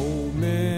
old man.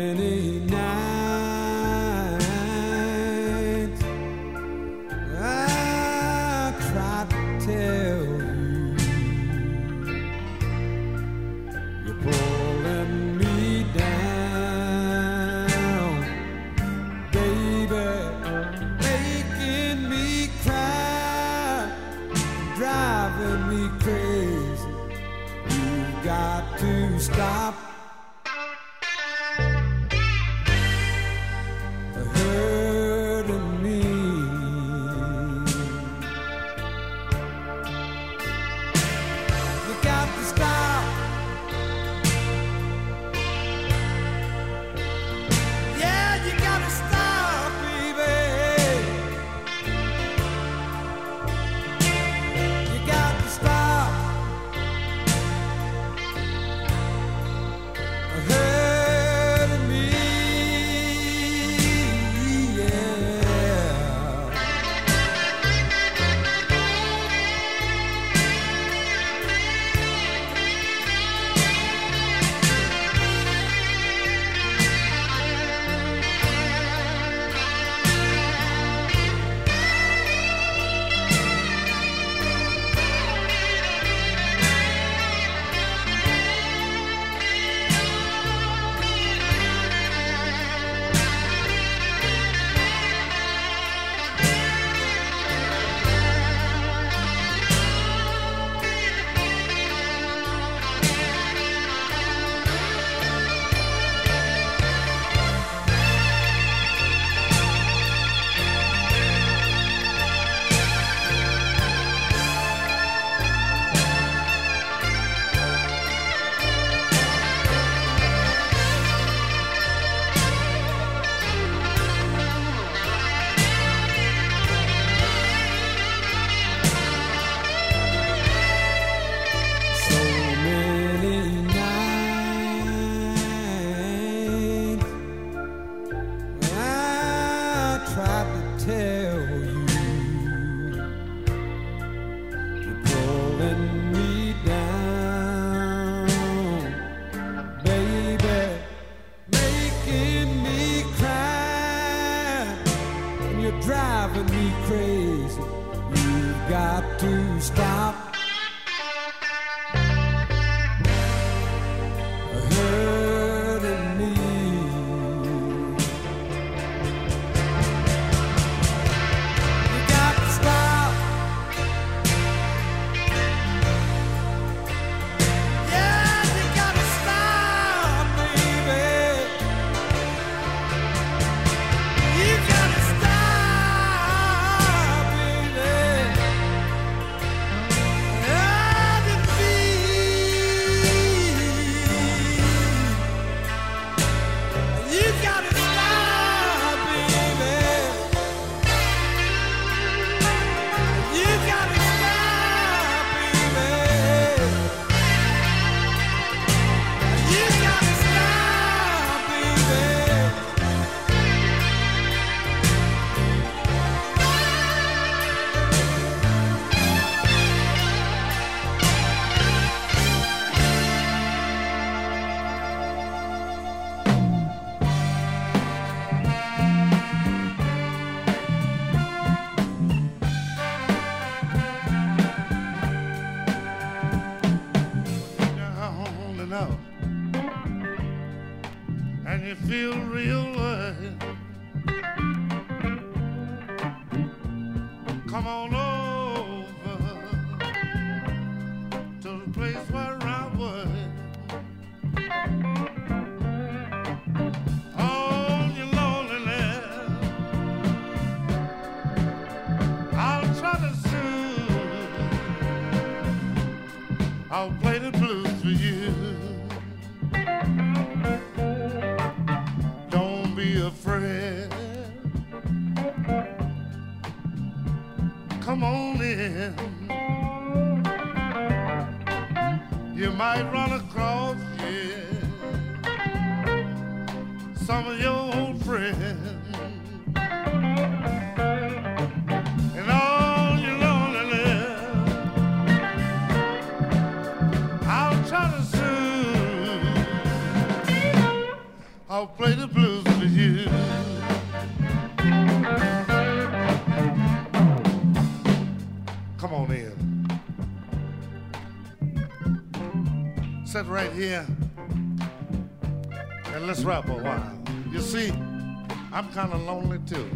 I'm kind of lonely too.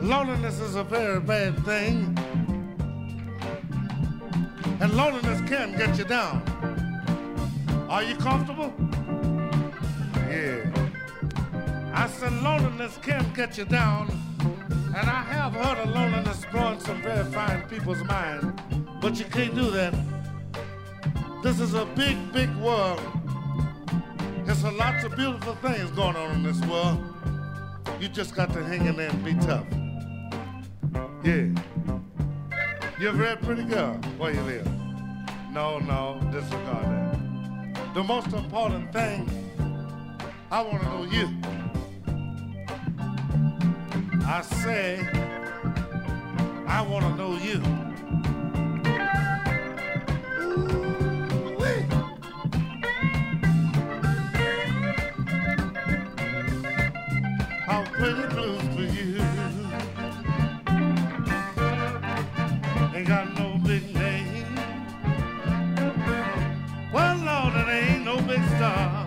Loneliness is a very bad thing, and loneliness can get you down. Are you comfortable? Yeah. I said loneliness can get you down, and I have heard of loneliness blowing some very fine people's mind, but you can't do that. This is a big, big world. There's a lots of beautiful things going on in this world. You just got to hang in there and be tough. Yeah. You're a very pretty girl. Where you live? No, no, disregard that. The most important thing, I want to know you. I say, I want to know you. The blues for you. Ain't got no big name. Well, Lord, it ain't no big star.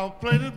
I'll play the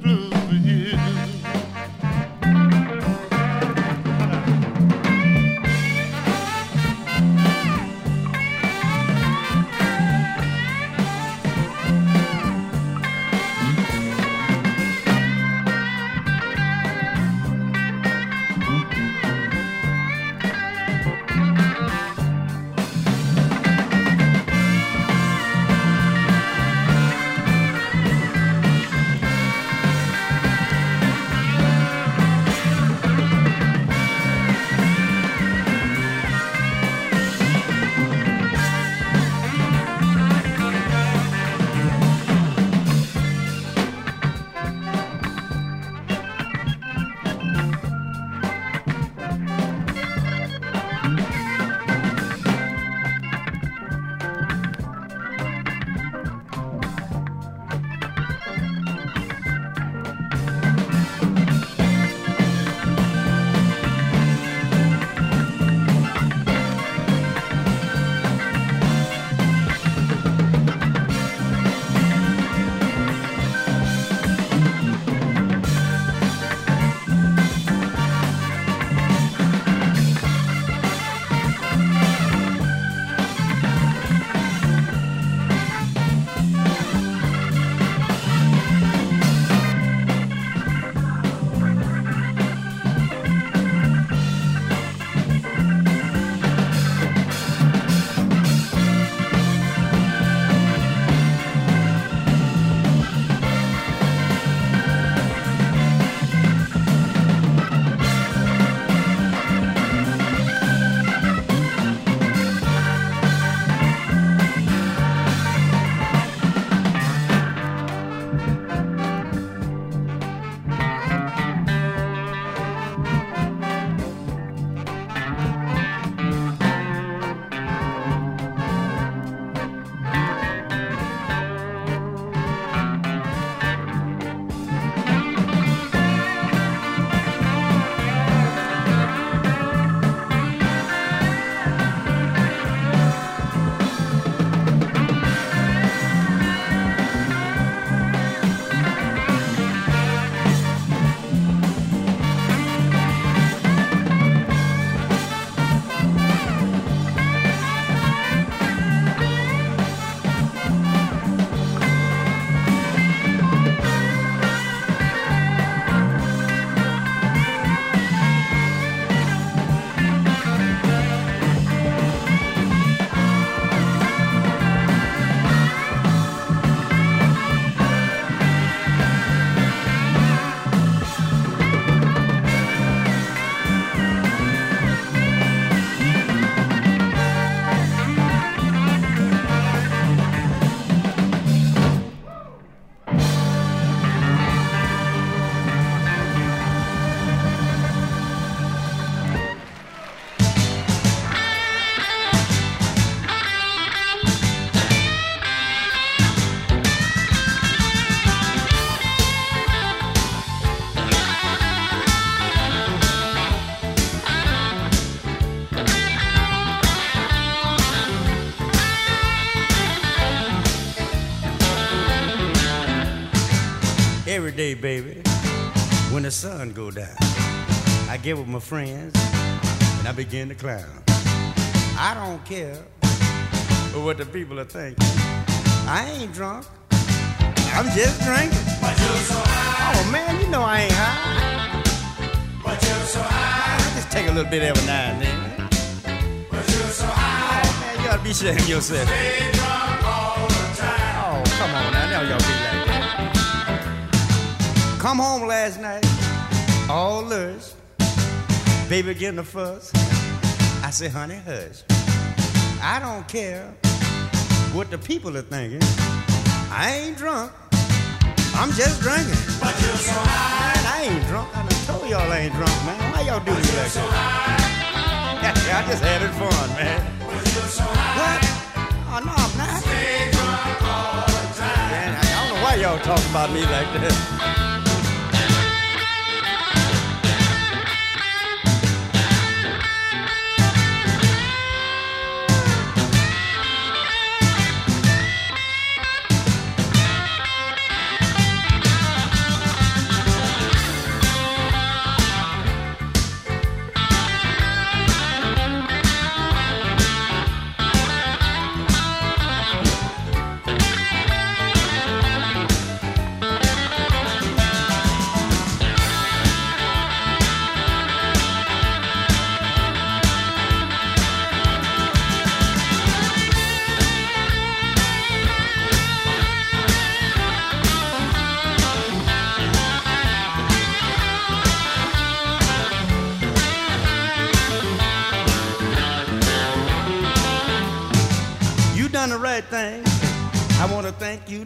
day, baby, when the sun go down, I get with my friends and I begin to clown. I don't care what the people are thinking. I ain't drunk. I'm just drinking. But you're so high. Oh man, you know I ain't high. But you're so high. I just take a little bit every now and then. But you're so high. Oh man, you ought to be ashamed yourself. Stay drunk all the time. Oh, come on now, now y'all. Come home last night, all lush. Baby getting a fuss. I say, honey, hush. I don't care what the people are thinking. I ain't drunk. I'm just drinking. But you're so high. I ain't drunk. I done told y'all I ain't drunk, man. Why y'all do me like So that? high. I just having fun, man. But you're so high. What? Oh, no, I'm not. Stay drunk all the time. Man, I don't know why y'all talking about me like that.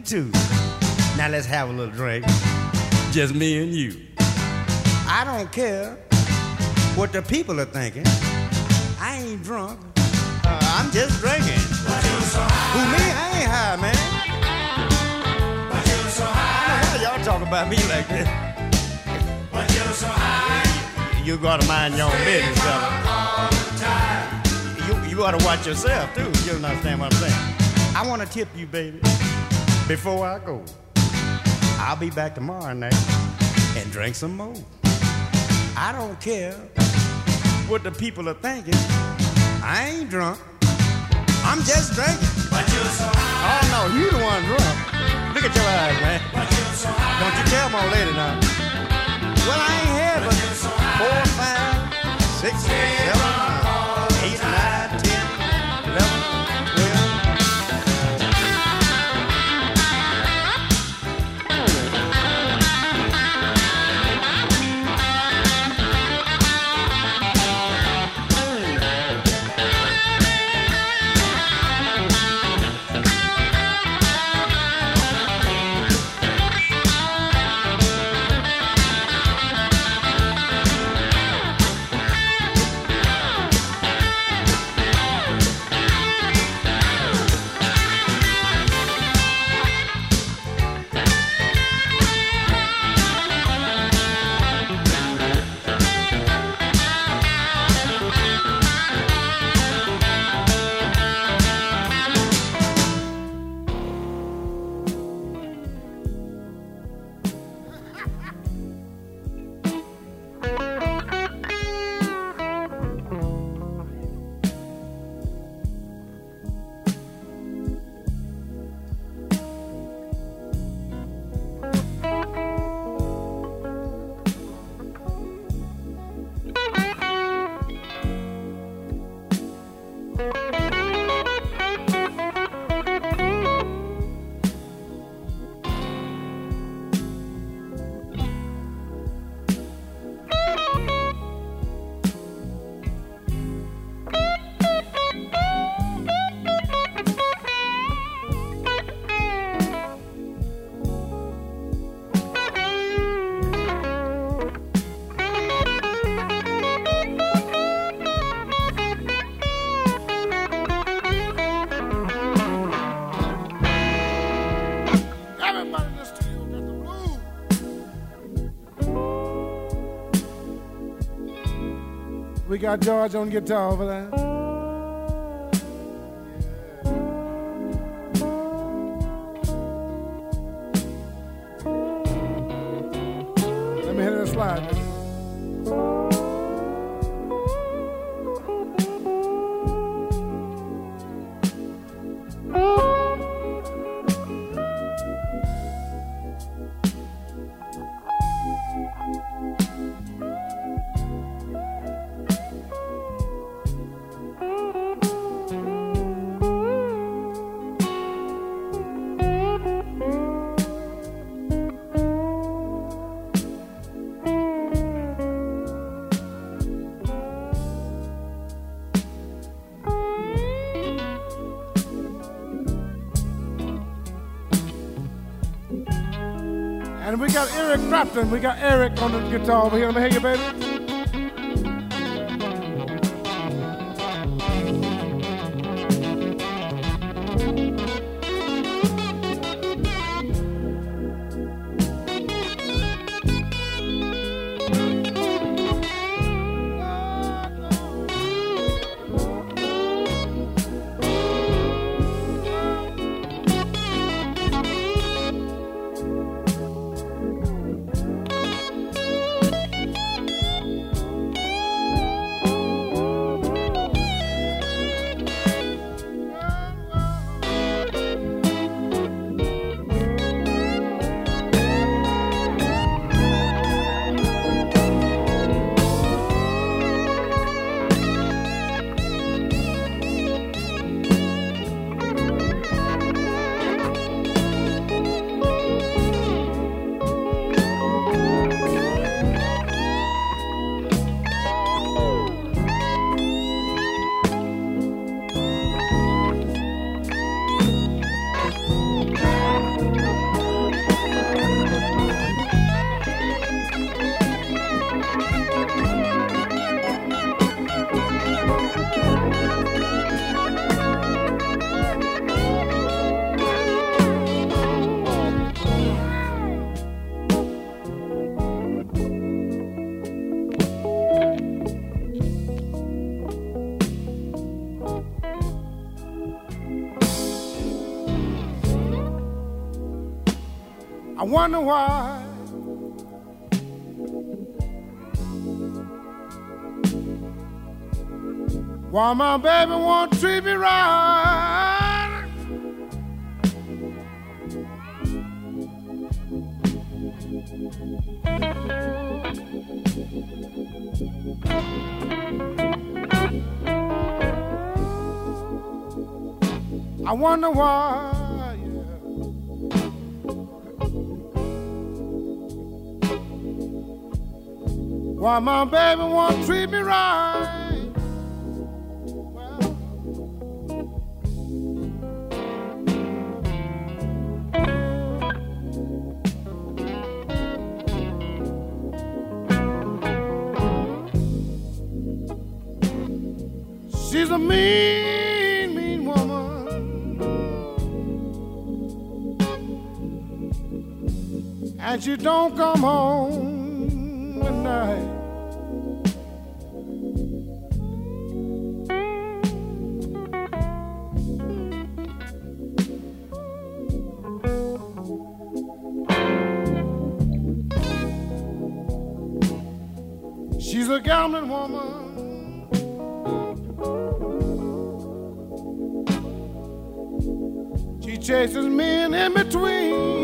Too. Now let's have a little drink. Just me and you. I don't care what the people are thinking. I ain't drunk. Uh, I'm just drinking. But you're so high. Who me? I ain't high, man. But you're so high. Why y'all talking about me like that? But you're so high. You gotta mind your own business, fella. All the time. You, you to watch yourself too. You don't understand what I'm saying. I want to tip you, baby, before I go. I'll be back tomorrow night and drink some more. I don't care what the people are thinking. I ain't drunk. I'm just drinking. But you're so high. Oh no, you the one drunk. Look at your eyes, man. But you're so high. Don't you tell my lady now. Well, I ain't had but four, five, six, seven, got George on guitar over there. Clapton. We got Eric on the guitar over here. Let me hear you, baby. Wonder why. Why my baby won't treat me right? I wonder why. Why my baby won't treat me right? Well, She's a mean, mean woman. And she don't come home night. She's a gambling woman. She chases men in between.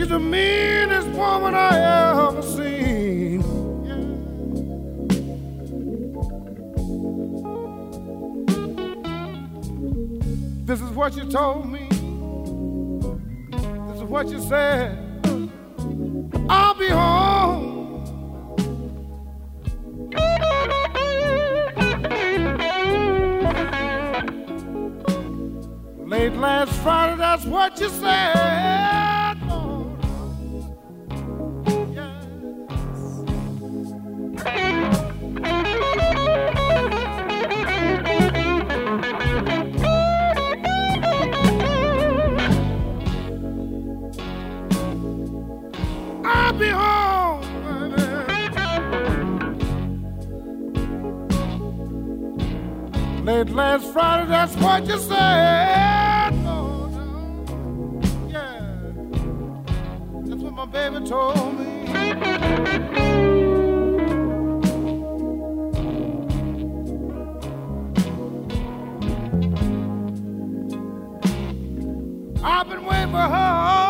She's the meanest woman I ever seen. This is what you told me. This is what you said. I'll be home. Late last Friday, that's what you said. Late last Friday, that's what you said. Oh, no. Yeah. That's what my baby told me. I've been waiting for her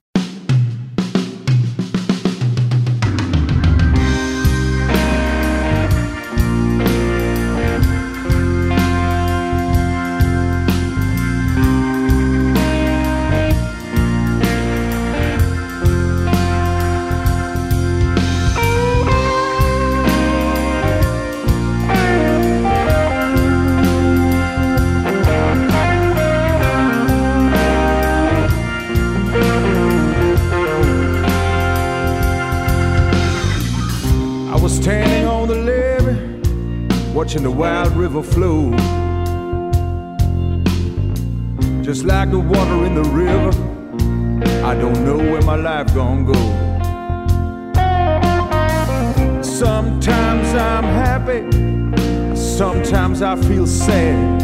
Watching the wild river flow. Just like the water in the river, I don't know where my life gonna go. Sometimes I'm happy, sometimes I feel sad.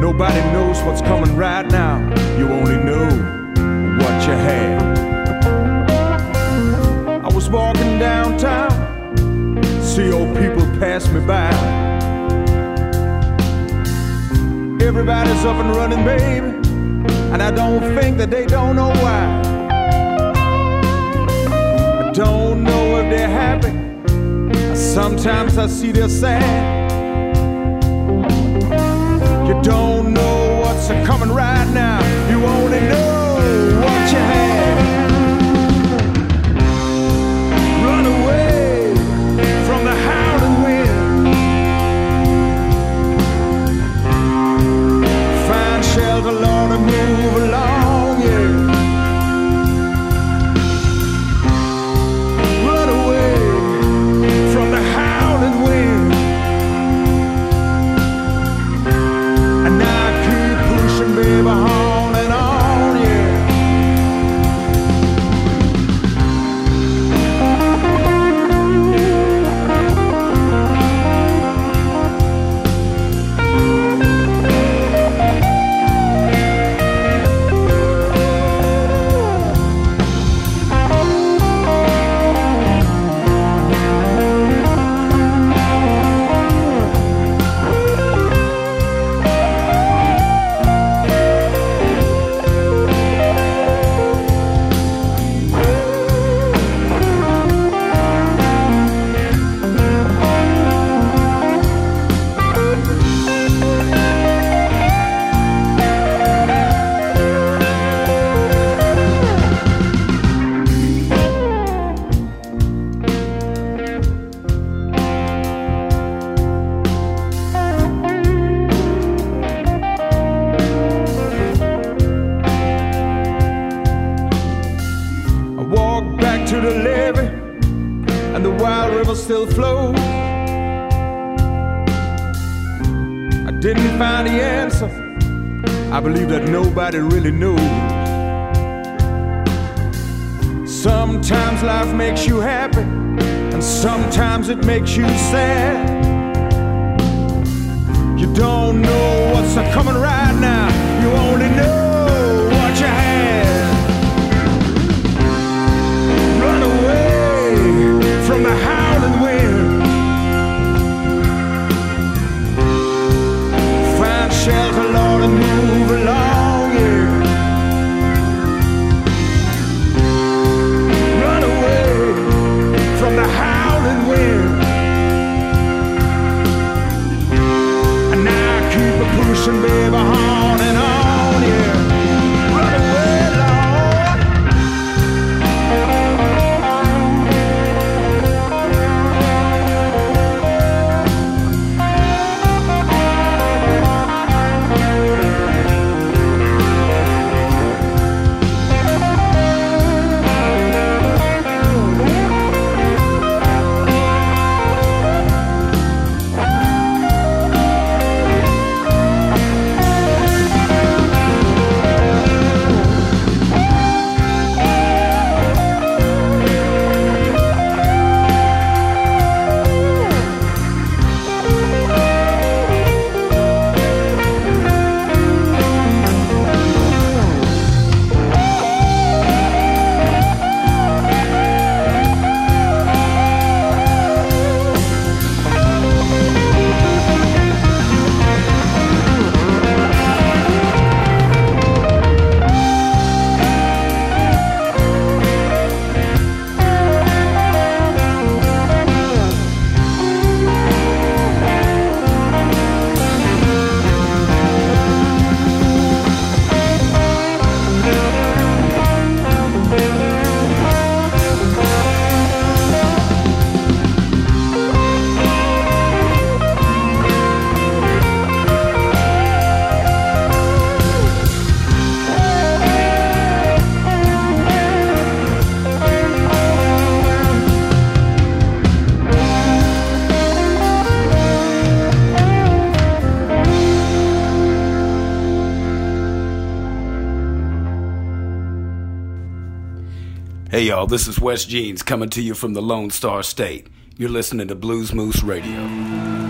Nobody knows what's coming right now, you only know what you had. Pass me by. Everybody's up and running, baby, and I don't think that they don't know why. I don't know if they're happy. Sometimes I see they're sad. You don't know what's coming right now. You only know what you had. I didn't find the answer. I believe that nobody really knows. Sometimes life makes you happy, and sometimes it makes you sad. You don't know what's coming right now, you only know y'all, this is Wes Jeans coming to you from the Lone Star State. You're listening to Blues Moose Radio.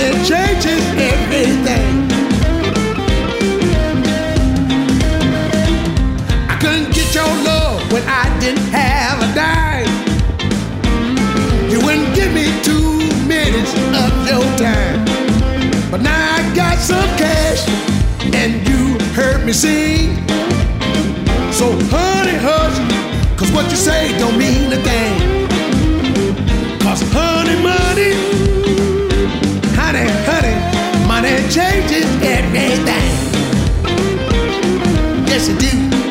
Money changes everything. I couldn't get your love when I didn't have a dime. You wouldn't give me two minutes of your time. But now I got some cash and you heard me sing. So honey, hush, cause what you say don't mean a thing. Cause honey, money, changes everything. Yes, it do.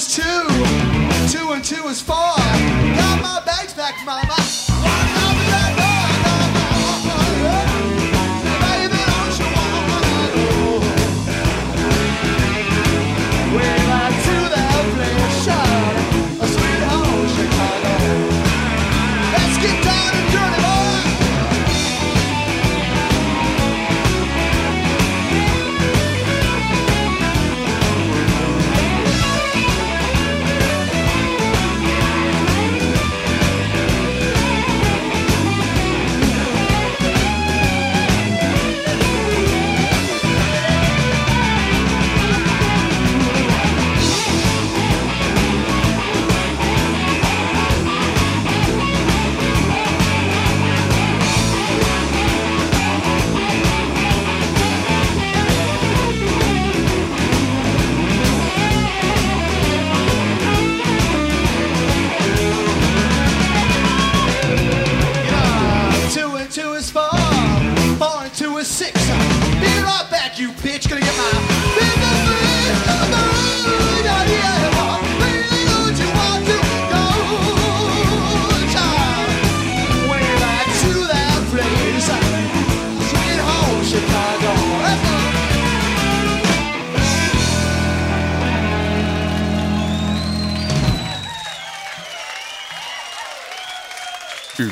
Is two, two and two is four.